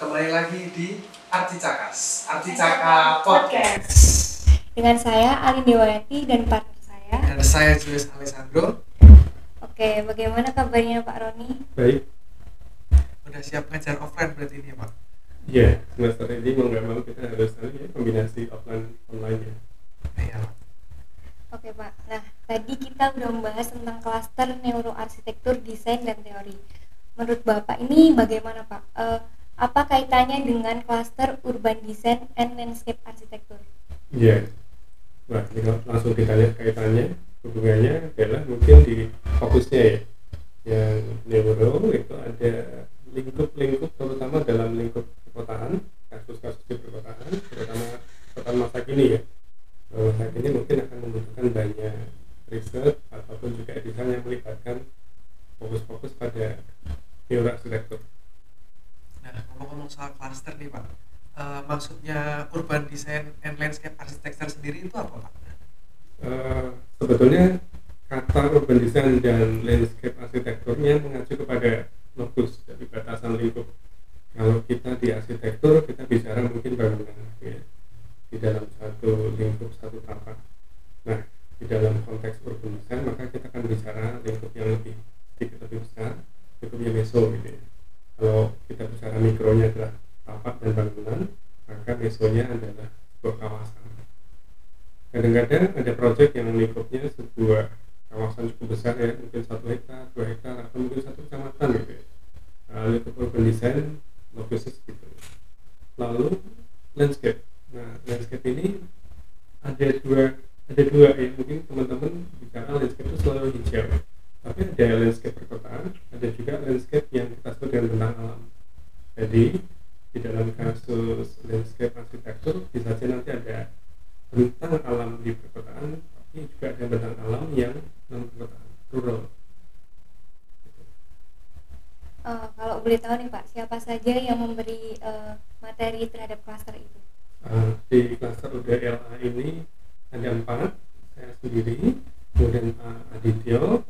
kembali lagi di Arti Cakas, Arti Caka Podcast. Dengan saya Alin Dewayati dan partner saya. Dan saya Julius Alessandro. Oke, bagaimana kabarnya Pak Roni? Baik, Udah siap ngajar offline berarti ini ya Pak? ya semester ini mau nggak mau kita harus ya, kombinasi offline online ya. Iya Pak. Oke Pak. Nah, tadi kita udah membahas tentang klaster neuroarsitektur, desain dan teori. Menurut Bapak ini bagaimana Pak? Eh, apa kaitannya dengan klaster urban design and landscape arsitektur? Iya. Nah, ini kalau langsung kita lihat kaitannya, hubungannya adalah mungkin di fokusnya ya. Yang neuro itu ada lingkup-lingkup terutama dalam lingkup perkotaan, kasus-kasus di perkotaan, terutama perkotaan masa kini ya. Bahwa Masa kini mungkin akan membutuhkan banyak riset ataupun juga desain yang melibatkan fokus-fokus pada neuroarsitektur. Nah, ngomong-ngomong soal cluster nih Pak. Eh, maksudnya urban design and landscape architecture sendiri itu apa Pak? Eh, sebetulnya kata urban design dan landscape arsitekturnya mengacu kepada lokus dari batasan lingkup. Kalau kita di arsitektur kita bicara mungkin bangunan ya, di dalam satu lingkup satu tapak. Nah di dalam konteks urban design maka kita akan bicara lingkup yang lebih sedikit lebih besar lingkupnya meso gitu ya. Kalau kita bicara mikronya adalah tapak dan bangunan maka mesonya adalah sebuah kawasan. Kadang-kadang ada proyek yang lingkupnya sebuah kawasan cukup besar ya mungkin satu hektar dua hektar atau mungkin satu kecamatan gitu ya. Uh, lingkup urban design gitu. Lalu landscape. Nah landscape ini ada dua ada dua ya. Mungkin teman-teman bicara landscape itu selalu hijau. Tapi ada landscape perkotaan ada juga landscape yang kita sebut dengan bentang alam. Jadi di dalam kasus landscape arsitektur bisa saja nanti ada bentang alam di perkotaan tapi juga ada bentang alam yang non perkotaan rural. Eh, kalau boleh tahu nih Pak, siapa saja yang memberi eh, materi terhadap klaster itu? Uh, di klaster UDLA ini ada empat. Saya sendiri kemudian Pak Adityo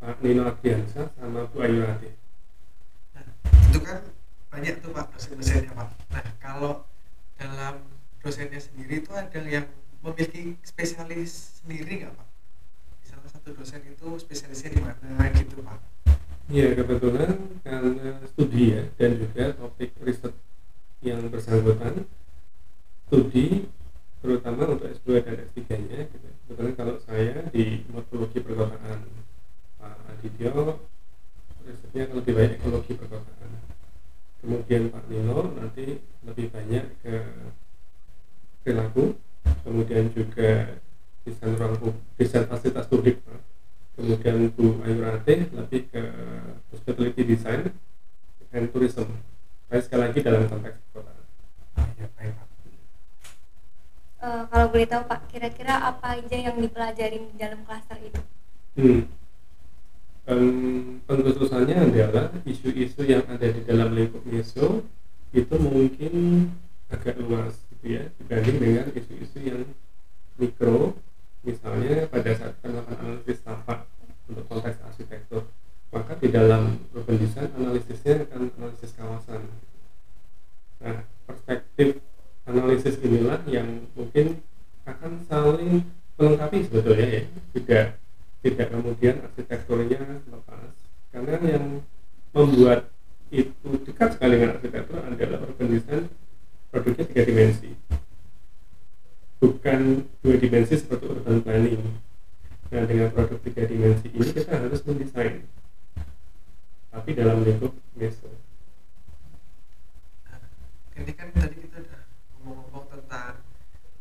Pak Nino Ardiansyah sama Bu Ayu Nah, itu kan banyak tuh Pak dosen-dosennya Pak. Nah, kalau dalam dosennya sendiri itu ada yang memiliki spesialis sendiri nggak Pak? Misalnya satu dosen itu spesialisnya di mana gitu Pak? ya kebetulan karena studi ya dan juga topik riset yang bersangkutan studi terutama untuk S2 dan S3 nya gitu. kebetulan kalau saya di morfologi perkotaan Pak Adityo risetnya lebih banyak ekologi perkotaan kemudian Pak Nino nanti lebih banyak ke perilaku kemudian juga desain ruang desain fasilitas publik Pak. kemudian Bu Ayu Ratih lebih ke hospitality design and tourism Saya sekali lagi dalam konteks kota baik Pak. Eh, kalau boleh tahu Pak, kira-kira apa aja yang dipelajari di dalam klaster itu? hmm. Em, pengkhususannya adalah isu-isu yang ada di dalam lingkup meso itu mungkin agak luas gitu ya dibanding dengan isu-isu yang mikro misalnya pada saat melakukan analisis tapak untuk konteks arsitektur. Maka di dalam urban design analisisnya akan analisis kawasan. Nah perspektif analisis inilah yang mungkin akan saling melengkapi sebetulnya ya tidak tidak kemudian arsitekturnya lepas. Karena yang membuat itu dekat sekali dengan arsitektur adalah urban design produknya tiga dimensi. Bukan dua dimensi seperti urban planning nah dengan produk tiga dimensi ini kita harus mendesain. Tapi dalam lingkup meso ini kan tadi kita udah ngomong-ngomong tentang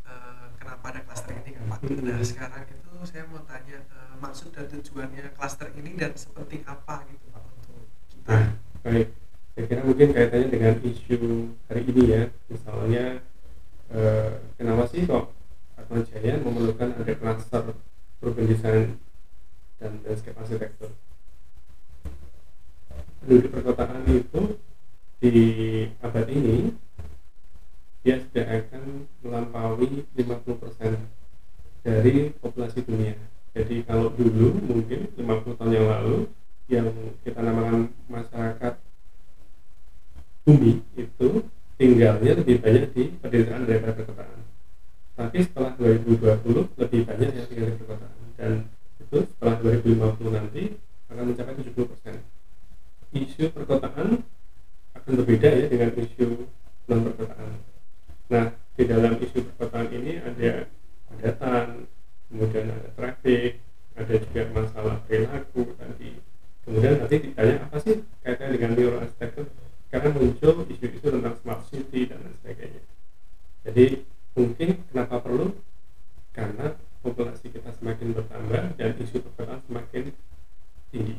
eh, kenapa ada klaster ini kan Pak. Nah, sekarang itu saya mau tanya eh, maksud dan tujuannya klaster ini dan seperti apa gitu Pak untuk kita. Nah, baik. Saya kira mungkin kaitannya dengan isu hari ini ya. Misalnya, eh, kenapa sih kok Atma Jaya memerlukan ada klaster urban design dan landscape arsitektur? Penduduk perkotaan itu di abad ini dia sudah akan melampaui 50% dari populasi dunia. Jadi kalau dulu mungkin 50 tahun yang lalu yang kita namakan masyarakat bumi itu tinggalnya lebih banyak di pedesaan daripada perkotaan. Tapi setelah 2020 lebih banyak yang tinggal di perkotaan. Dan itu setelah 2050 nanti akan mencapai 70 persen. Isu perkotaan akan berbeda ya dengan isu non perkotaan nah di dalam isu perkotaan ini ada padatan kemudian ada traffic ada juga masalah perilaku tadi. Kemudian nanti ditanya apa sih kaitannya dengan neuroarsitektur karena muncul isu-isu tentang smart city dan lain sebagainya. Jadi mungkin kenapa perlu? Karena populasi kita semakin bertambah dan isu perkotaan semakin tinggi.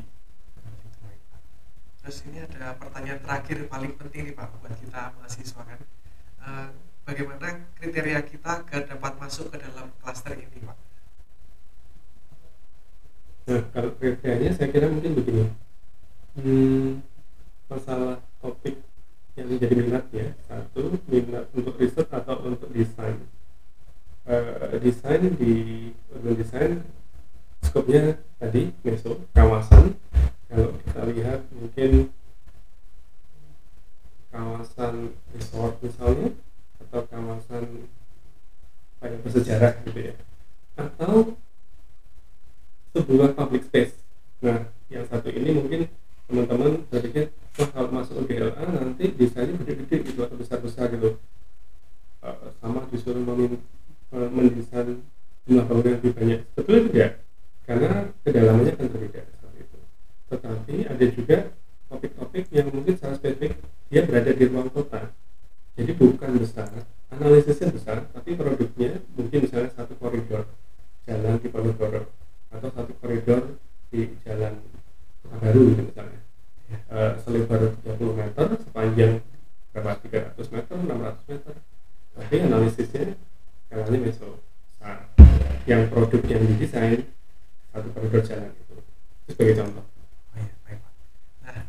Terus ini ada pertanyaan terakhir paling penting nih Pak buat kita mahasiswa kan. Eh, bagaimana kriteria kita agar dapat masuk ke dalam klaster ini Pak Nah, kalau kriterianya saya kira mungkin begini. Hmm, masalah topik yang menjadi minat ya. Satu, minat untuk riset atau untuk desain. Eh, desain di urban design skopnya tadi meso kawasan. Kalau kita lihat mungkin kawasan resort misalnya atau kawasan ya, bersejarah gitu ya atau sebuah public space. Nah, yang satu ini mungkin teman-teman berpikir, wah kalau masuk GLA nanti desainnya gede-gede gitu atau besar-besar gitu. Eh, sama disuruh memin- eh, mendesain jumlah bangunan lebih banyak. Sebetulnya tidak, karena kedalamannya akan berbeda seperti itu. Tetapi ada juga topik-topik yang mungkin secara spesifik dia berada di ruang kota. Jadi bukan besar, analisisnya besar, tapi produknya mungkin misalnya satu koridor jalan di Ponorogo atau satu koridor di jalan Baru gitu misalnya. Eh, selebar 30 meter sepanjang berapa 300 meter 600 meter. Tapi analisisnya skalanya meso besar yang produk yang didesain satu koridor jalan itu. Itu sebagai contoh. Oh iya. Nah,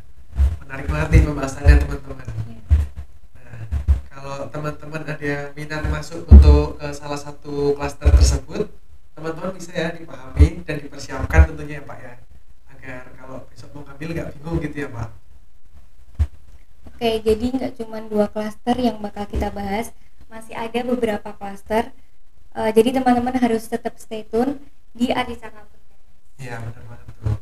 menarik banget nih pembahasannya teman-teman. Nah, kalau teman-teman ada minat masuk untuk ke salah satu klaster tersebut, teman-teman bisa ya dipahami dan dipersiapkan tentunya ya Pak ya, agar kalau besok mau ngambil nggak bingung gitu ya Pak. Oke, jadi nggak cuma dua klaster yang bakal kita bahas, masih ada beberapa klaster. Eh, jadi teman-teman harus tetap stay tune di Podcast. Iya benar banget tuh.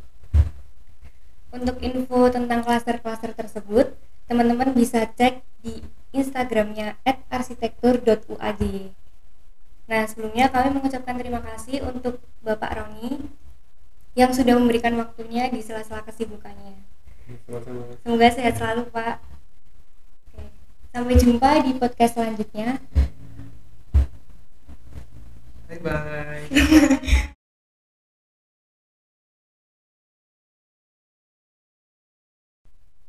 Untuk info tentang klaster-klaster tersebut, teman-teman bisa cek di Instagramnya @arsitektur.uaj. Nah, sebelumnya kami mengucapkan terima kasih untuk Bapak Roni yang sudah memberikan waktunya di sela-sela kesibukannya. sama-sama Semoga sehat selalu, Pak. Oke. Sampai jumpa di podcast selanjutnya. Bye bye.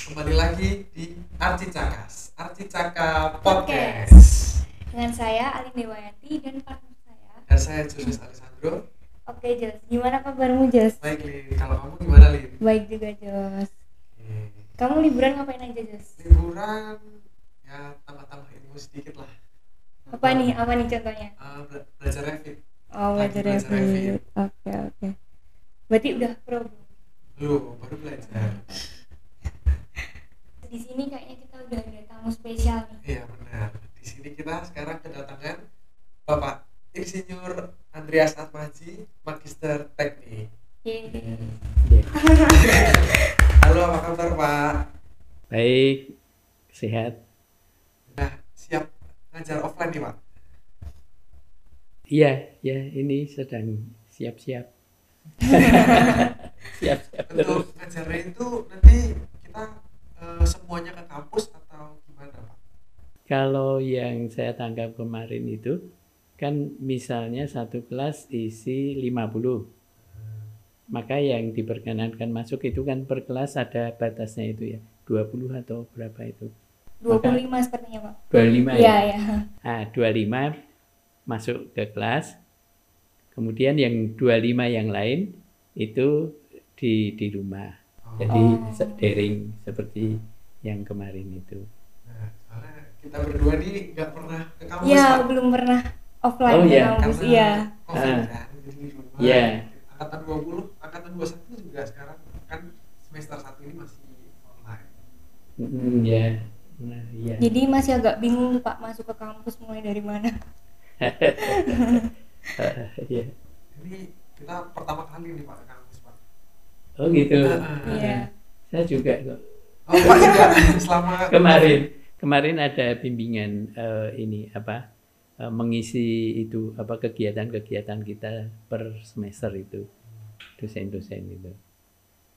Kembali lagi di Arci Cakas, Arci Caka Podcast. Dengan saya Alin Dewayati dan partner saya. Dan saya Julius Alessandro. Oke, Jos. Gimana kabarmu, Jos? Baik Lin, kalau kamu gimana Lin? Baik juga, Jos. Kamu liburan ngapain aja, Jos? Liburan ya tambah-tambah ilmu sedikit lah. Apa nih? Apa nih contohnya? Eh, bela- belajar Revit. Oh, belajar belajar Revit. Oke, oke. Berarti udah pro. belum? Lu baru belajar. Di sini kayaknya kita udah ada tamu spesial nih. Iya kita sekarang kedatangan Bapak Insinyur Andreas Atmaji, Magister Teknik. Yeay. Halo, apa kabar Pak? Baik, sehat. Nah, siap ngajar offline nih Pak? Iya, ya ini sedang siap-siap. siap-siap. Untuk ngajarnya itu nanti kita eh, semuanya ke kampus? Kalau yang saya tangkap kemarin itu kan misalnya satu kelas isi 50. Maka yang diperkenankan masuk itu kan per kelas ada batasnya itu ya. 20 atau berapa itu? 25 sepertinya, Pak. 25 Iya, ya. ya. Nah, 25 masuk ke kelas. Kemudian yang 25 yang lain itu di di rumah. Jadi Oh. daring seperti yang kemarin itu. Kita berdua nih nggak pernah ke kampus Iya, Pak. belum pernah offline Oh, ke iya. kampus. Karena Iya. COVID Ah. kan, jadi di rumah. Iya. Angkatan 20, angkatan 21 juga sekarang kan semester 1 ini masih online. Mm, ya. Nah, Jadi masih agak bingung tuh, Pak masuk ke kampus mulai dari mana. Iya. Ini kita pertama kali nih Pak ke kampus Pak. Oh gitu. Iya. Saya juga kok. Oh Pak juga selama Kemarin kemarin ada bimbingan eh, ini apa eh, mengisi itu apa kegiatan-kegiatan kita per semester itu dosen-dosen itu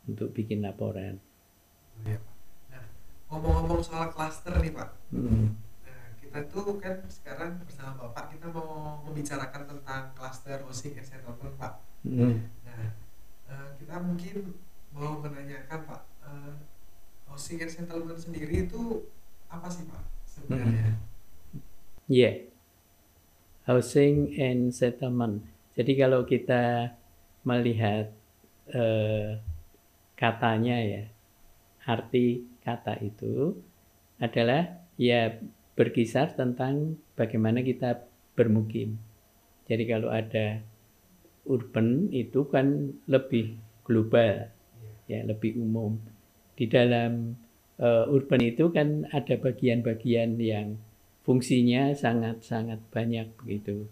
untuk bikin laporan. Iya. Nah, ngomong-ngomong soal klaster nih Pak. Hmm. Nah, kita tuh kan sekarang bersama Bapak kita mau membicarakan tentang klaster and settlement Pak. Hmm. Nah, eh, kita mungkin mau menanyakan Pak, housing and settlement sendiri itu apa sih Pak sebenarnya? Yeah. Housing and settlement. Jadi kalau kita melihat eh, katanya ya, arti kata itu adalah ya berkisar tentang bagaimana kita bermukim. Jadi kalau ada urban itu kan lebih global, ya lebih umum. Di dalam eh, urban itu kan ada bagian-bagian yang fungsinya sangat-sangat banyak begitu.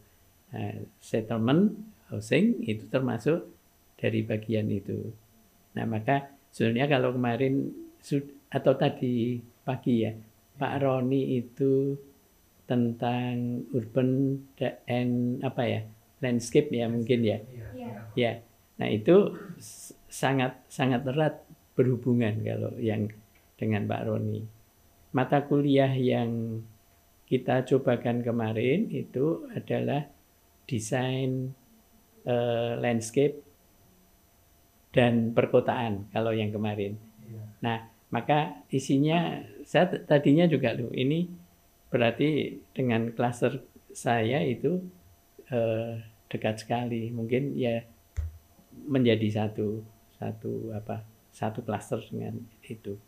Nah, settlement housing itu termasuk dari bagian itu. Nah, maka sebenarnya kalau kemarin atau tadi pagi ya, Pak Roni itu tentang urban and apa ya, landscape ya mungkin ya. Ya. Nah, itu sangat sangat erat berhubungan kalau yang dengan Pak Roni. Mata kuliah yang kita cobakan kemarin itu adalah desain eh, landscape dan perkotaan kalau yang kemarin. Nah, maka isinya saya tadinya juga loh ini berarti dengan klaster saya itu eh, dekat sekali. Mungkin ya menjadi satu satu apa satu klaster dengan itu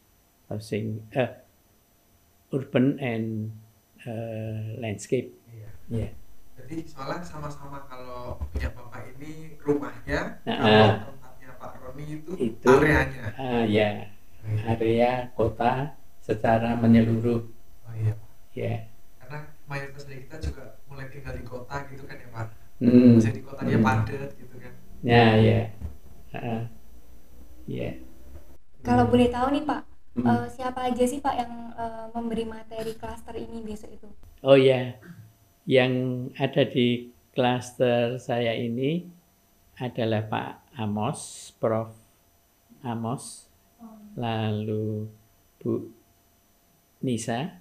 housing eh, urban and eh, landscape. Iya. Ya. Jadi soalnya sama-sama kalau punya Bapak ini rumahnya, Nah, kalau ah. tempatnya Pak Roni itu, Itu. areanya. Ah ya area kota secara menyeluruh Oh iya ya. Karena mayoritas dari kita juga mulai tinggal di kota gitu kan ya Pak. Hmm. Jadi kotanya Hmm. padat gitu kan. Ya ya. Ah, ya. Kalau boleh tahu nih Pak, Eh, siapa aja sih Pak yang eh, memberi materi klaster ini besok itu? Oh ya, yang ada di klaster saya ini adalah Pak Amos, Prof. Amos, lalu Bu Nisa,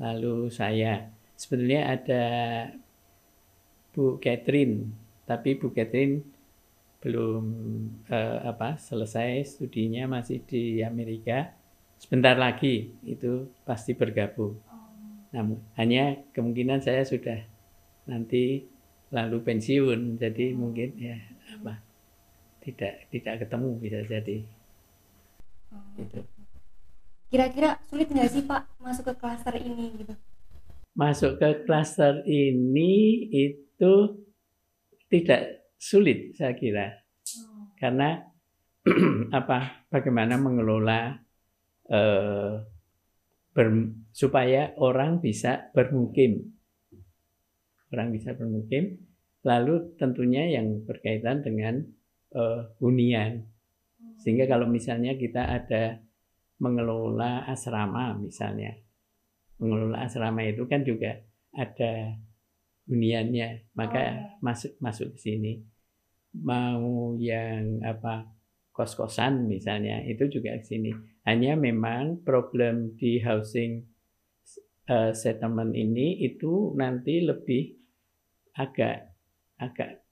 lalu saya. Sebetulnya ada Bu Catherine, tapi Bu Catherine belum eh, apa selesai studinya masih di Amerika. Sebentar lagi itu pasti bergabung. Namun hanya kemungkinan saya sudah nanti lalu pensiun, jadi mungkin ya apa tidak tidak ketemu bisa jadi gitu. Kira-kira sulit nggak sih Pak masuk ke klaster ini gitu? Masuk ke klaster ini itu tidak sulit saya kira. Karena apa bagaimana mengelola eh, ber- supaya orang bisa bermukim. Orang bisa bermukim. Lalu tentunya yang berkaitan dengan eh, hunian. Sehingga kalau misalnya kita ada mengelola asrama misalnya mengelola asrama itu kan juga ada huniannya. Maka masuk masuk ke sini mau yang apa kos-kosan misalnya itu juga ke sini. Hanya memang problem di housing eh, settlement ini itu nanti lebih agak agak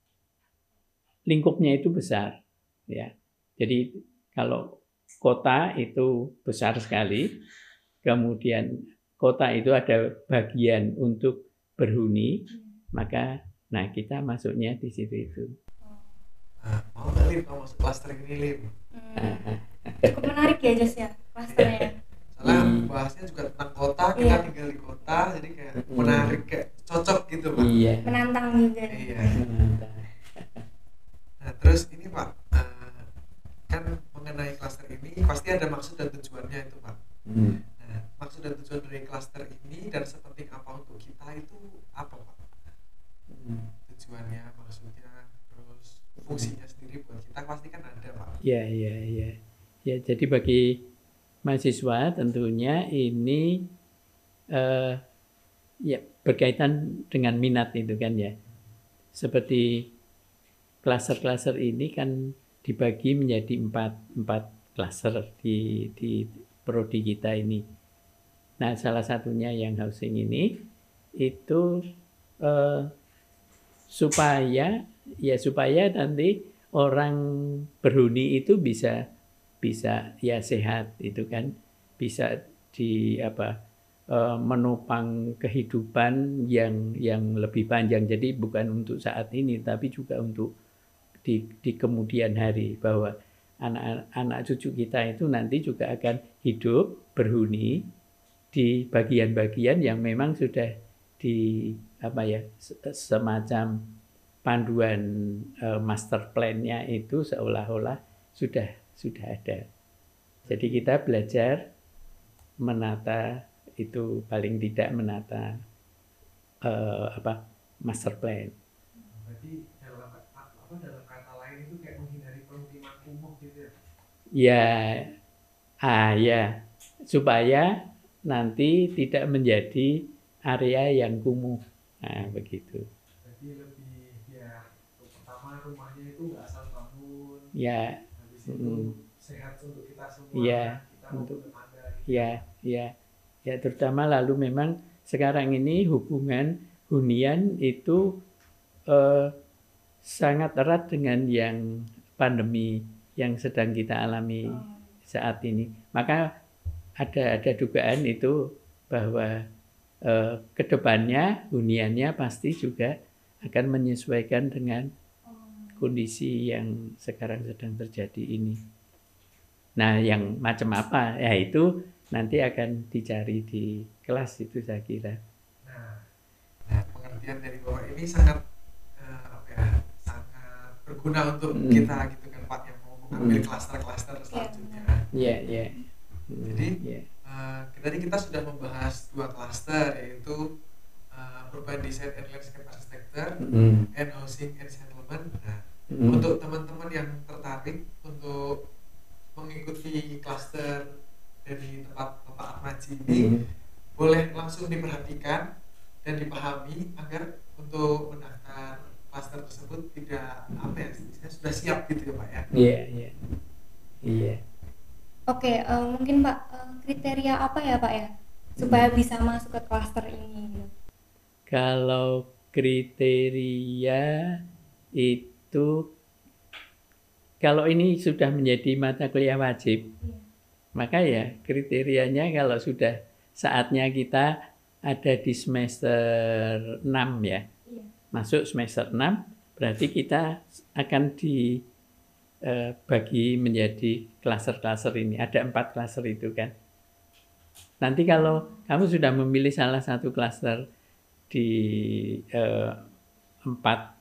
lingkupnya itu besar ya. Jadi kalau kota itu besar sekali kemudian kota itu ada bagian untuk berhuni maka nah kita masuknya di situ itu Lim kalau masuk klaster ini Lim? Hmm. Cukup menarik ya Jos ya klasternya. Soalnya Hmm. bahasnya juga tentang kota, kita Iya. tinggal di kota, jadi kayak Hmm. menarik, kayak cocok gitu Pak. iya Menantang juga. Iya. Nah, terus ini Pak, eh, kan mengenai klaster ini pasti ada maksud dan tujuannya itu Pak. Hmm. Nah, maksud dan tujuan dari klaster ini dan sepenting apa untuk kita itu apa pak Hmm. tujuannya maksudnya terus fungsinya kita pasti kan ada pak Ya, ya, ya. Ya, jadi bagi mahasiswa tentunya ini eh, ya berkaitan dengan minat itu kan ya. Seperti klaser-klaser ini kan dibagi menjadi empat empat klaser di di prodi kita ini. Nah, salah satunya yang housing ini itu eh, supaya ya supaya nanti orang berhuni itu bisa bisa ya sehat itu kan. Bisa di apa eh, menopang kehidupan yang yang lebih panjang. Jadi bukan untuk saat ini tapi juga untuk di di kemudian hari. Bahwa anak anak cucu kita itu nanti juga akan hidup berhuni di bagian-bagian yang memang sudah di apa ya se- semacam panduan eh, master plan-nya itu seolah-olah sudah sudah ada. Jadi kita belajar menata itu paling tidak menata eh, apa master plan. berarti dalam apa dalam kata lain itu kayak menghindari pemukiman kumuh gitu ya Ya, ah ya, supaya nanti tidak menjadi area yang kumuh. Nah, begitu. berarti lebih ya untuk pertama rumahnya itu nggak asal bangun Ya, Mm. sehat untuk kita semua kita mau untuk- tetangga gitu. ya, ya, ya. Terutama lalu memang sekarang ini hubungan hunian itu eh, sangat erat dengan yang pandemi yang sedang kita alami saat ini. Maka ada ada dugaan itu bahwa eh, ke depannya huniannya pasti juga akan menyesuaikan dengan kondisi yang sekarang sedang terjadi ini. Nah, yang macam apa? Ya itu nanti akan dicari di kelas itu saya kira. Nah, nah pengertian dari bahwa ini sangat eh, apa ya, sangat berguna untuk Hmm. kita gitu kan Pak yang mau mengambil Hmm. klaster-klaster selanjutnya. Iya, iya. Hmm, Jadi- iya. Eh, tadi kita sudah membahas dua klaster yaitu eh, urban design and landscape architecture Hmm, and housing and settlement. Nah, hmm. untuk teman-teman yang tertarik untuk mengikuti klaster dari tempat Bapak Ahmadji ini Hmm. boleh langsung diperhatikan dan dipahami agar untuk mendaftar klaster tersebut tidak apa ya istilahnya sudah siap gitu ya Pak ya. Iya, iya. Iya. Oke, eh, mungkin Pak eh, kriteria apa ya Pak ya supaya bisa masuk ke klaster ini? gitu? Kalau kriteria itu kalau ini sudah menjadi mata kuliah wajib, Iya. maka ya kriterianya kalau sudah saatnya kita ada di semester 6 ya. Iya. Masuk semester 6 berarti kita akan dibagi menjadi klaser-klaser ini. Ada empat klaser itu kan. Nanti kalau kamu sudah memilih salah satu klaster di eh, empat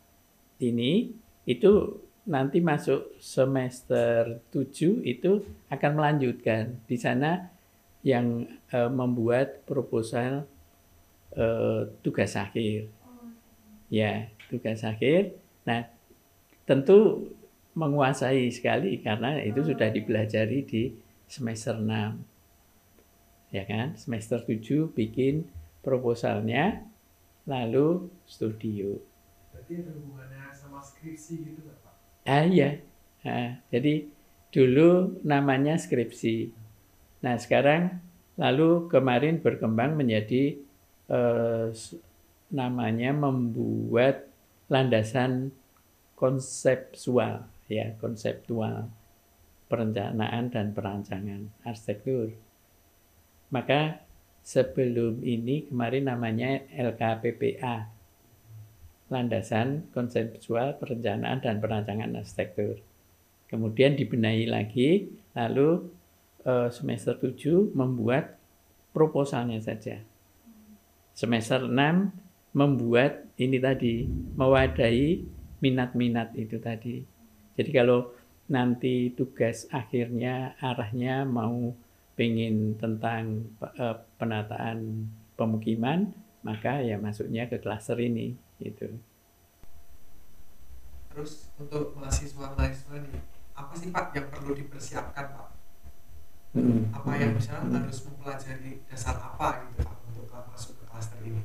ini, itu nanti masuk semester 7 itu akan melanjutkan. Di sana yang eh, membuat proposal eh, tugas akhir. Ya, tugas akhir. Nah, tentu menguasai sekali karena itu sudah dipelajari di semester 6. Ya kan? Semester 7 bikin proposalnya lalu studio. Berarti ada hubungannya sama skripsi gitu nggak Pak? Ah iya. Ah, jadi dulu namanya skripsi. Nah, sekarang lalu kemarin berkembang menjadi eh, namanya membuat landasan konseptual ya, konseptual perencanaan dan perancangan arsitektur. Maka sebelum ini kemarin namanya LKPPA landasan konseptual perencanaan dan perancangan arsitektur. Kemudian dibenahi lagi, lalu eh, semester 7 membuat proposalnya saja. Semester 6 membuat ini tadi, mewadahi minat-minat itu tadi. Jadi kalau nanti tugas akhirnya arahnya mau pengen tentang eh, penataan pemukiman, maka ya masuknya ke klaster ini gitu. Terus untuk mahasiswa-mahasiswa nih, apa sih Pak yang perlu dipersiapkan Pak? Hmm. Apa yang misalnya harus mempelajari dasar apa gitu Pak untuk masuk ke klaster ini?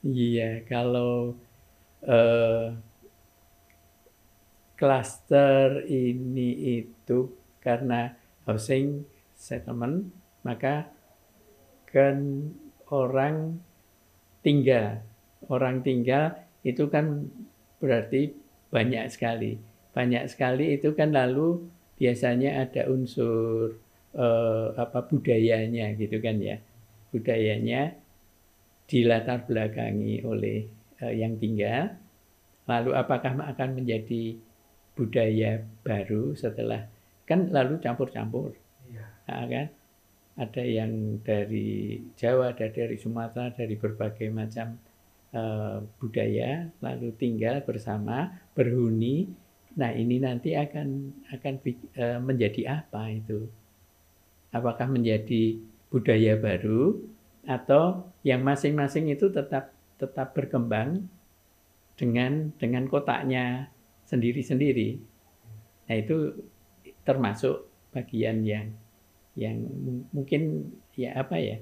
Iya, kalau eh, klaster ini itu karena housing settlement, maka kan orang tinggal. Orang tinggal itu kan berarti banyak sekali. Banyak sekali itu kan lalu biasanya ada unsur eh, apa budayanya gitu kan ya. Budayanya dilatar belakangi oleh uh, yang tinggal, lalu apakah akan menjadi budaya baru setelah kan lalu campur-campur, Iya. nah, kan? Ada yang dari Jawa, ada dari Sumatera, dari berbagai macam uh, budaya, lalu tinggal bersama, berhuni. Nah ini nanti akan akan uh, menjadi apa itu? Apakah menjadi budaya baru atau yang masing-masing itu tetap tetap berkembang dengan dengan kotaknya sendiri-sendiri. Nah itu termasuk bagian yang yang mungkin ya apa ya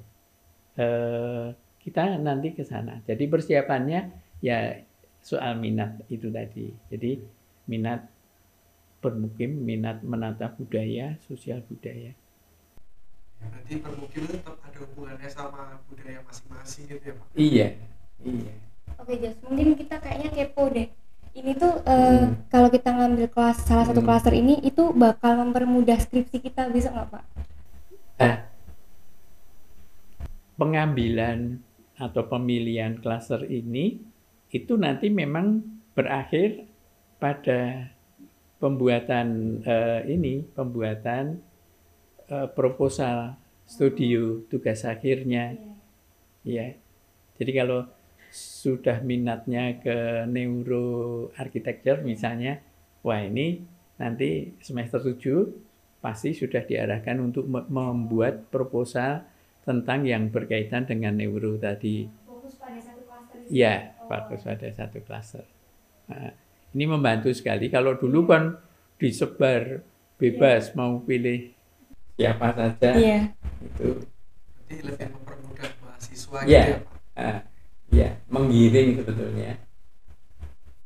eh, kita nanti ke sana. Jadi persiapannya ya soal minat itu tadi. Jadi minat bermukim, minat menata budaya, sosial budaya. Berarti permukiman tetap ada hubungannya sama budaya masing-masing gitu ya Pak? Iya, iya. Oke Jas, mungkin kita kayaknya kepo deh. Ini tuh uh, hmm. kalau kita ngambil kelas salah satu hmm. klaster ini itu bakal mempermudah skripsi kita bisa nggak Pak? Eh, pengambilan atau pemilihan klaster ini itu nanti memang berakhir pada pembuatan uh, ini, pembuatan uh, proposal studio tugas akhirnya. Ya jadi kalau sudah minatnya ke neuro architecture misalnya wah ini nanti semester 7 pasti sudah diarahkan untuk membuat proposal tentang yang berkaitan dengan neuro tadi fokus pada satu klaster ya oh. fokus pada satu klaster nah, ini membantu sekali kalau dulu kan disebar bebas yeah. mau pilih siapa saja yeah. itu Jadi lebih mempermudah mahasiswa yeah. gitu ya Pak? Uh, ya menggiring sebetulnya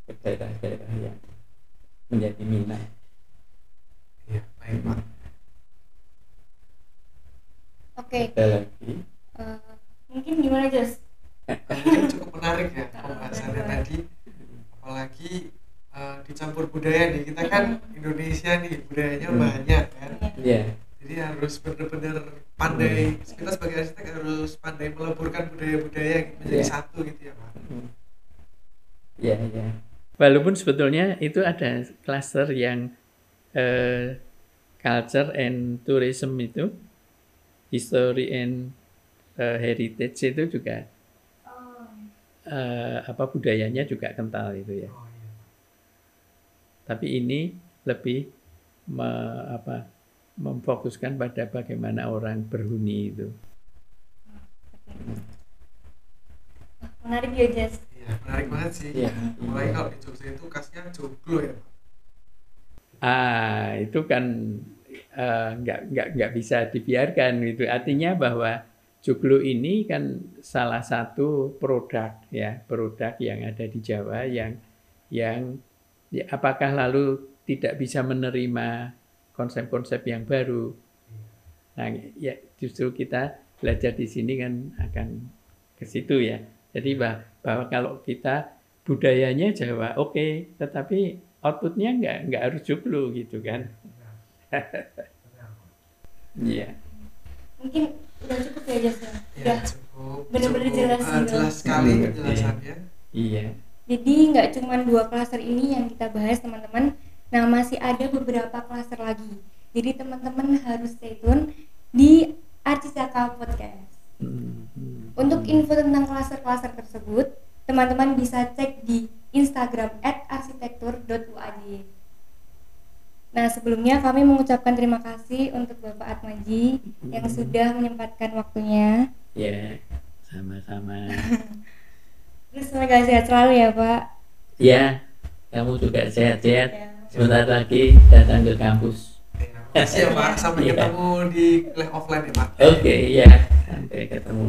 ke daerah-daerah yang menjadi minat Iya, baik Pak. Oke. ada lagi Uh, mungkin gimana Jos? Cukup menarik ya pembahasannya tadi, apalagi uh, dicampur budaya nih. Kita kan Indonesia nih budayanya Hmm. banyak kan. ya Jadi harus benar-benar pandai. Kita sebagai arsitek harus pandai meleburkan budaya-budaya menjadi Iya. satu gitu ya Pak. ya ya walaupun sebetulnya itu ada cluster yang eh, culture and tourism itu history and eh, heritage itu juga Oh, eh, apa budayanya juga kental itu ya Oh iya. tapi ini lebih me- apa memfokuskan pada bagaimana orang berhuni itu Wah, menarik ya Jas. Iya, menarik banget sih. Iya. Mulai kalau di Jogja itu kasnya joglo ya. Ah, itu kan eh, nggak nggak nggak bisa dibiarkan itu. Artinya bahwa joglo ini kan salah satu produk ya, produk yang ada di Jawa yang yang ya, apakah lalu tidak bisa menerima konsep-konsep yang baru. Nah, ya justru kita belajar di sini kan akan ke situ ya. Jadi bah- bahwa kalau kita budayanya Jawa oke, tetapi outputnya nggak nggak harus joglo gitu kan. Iya. Mungkin udah cukup ya Jas ya. Ya, Udah. cukup. bener-bener cukup, jelas gitu. jelas sekali penjelasannya. Iya. Jadi nggak cuma dua klaster ini yang kita bahas teman-teman. Nah masih ada beberapa klaster lagi. Jadi teman-teman harus stay tune di Arcisaka Podcast. Hmm, hmm, Untuk info tentang klaster-klaster tersebut, teman-teman bisa cek di Instagram @arsitektur.uad. Nah, sebelumnya kami mengucapkan terima kasih untuk Bapak Atmaji yang Hmm. sudah menyempatkan waktunya. Ya, sama-sama. Terus semoga sehat selalu ya, Pak. Ya, kamu juga sehat-sehat. Ya. Sebentar lagi datang ke kampus. Terima kasih ya Pak. Sampai Iya. ketemu di kuliah offline ya Pak. Oke, ya. Sampai ketemu.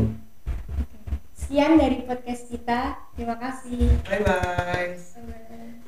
Sekian dari podcast kita. Terima kasih. Bye bye.